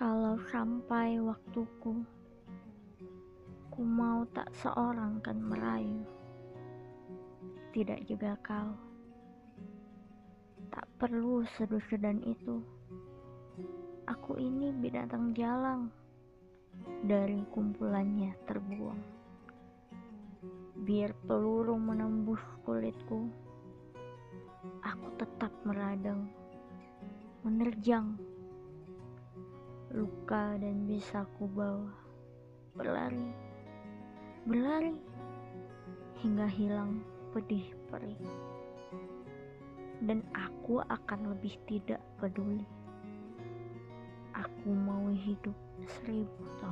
Kalau sampai waktuku, ku mau tak seorang kan merayu, tidak juga kau. Tak perlu sedu-sedan itu. Aku ini binatang jalang, dari kumpulannya terbuang. Biar peluru menembus kulitku, aku tetap meradang, menerjang luka dan bisa ku bawa. Berlari. Berlari. Hingga hilang pedih perih dan aku akan lebih tidak peduli. Aku mau hidup seribu tahun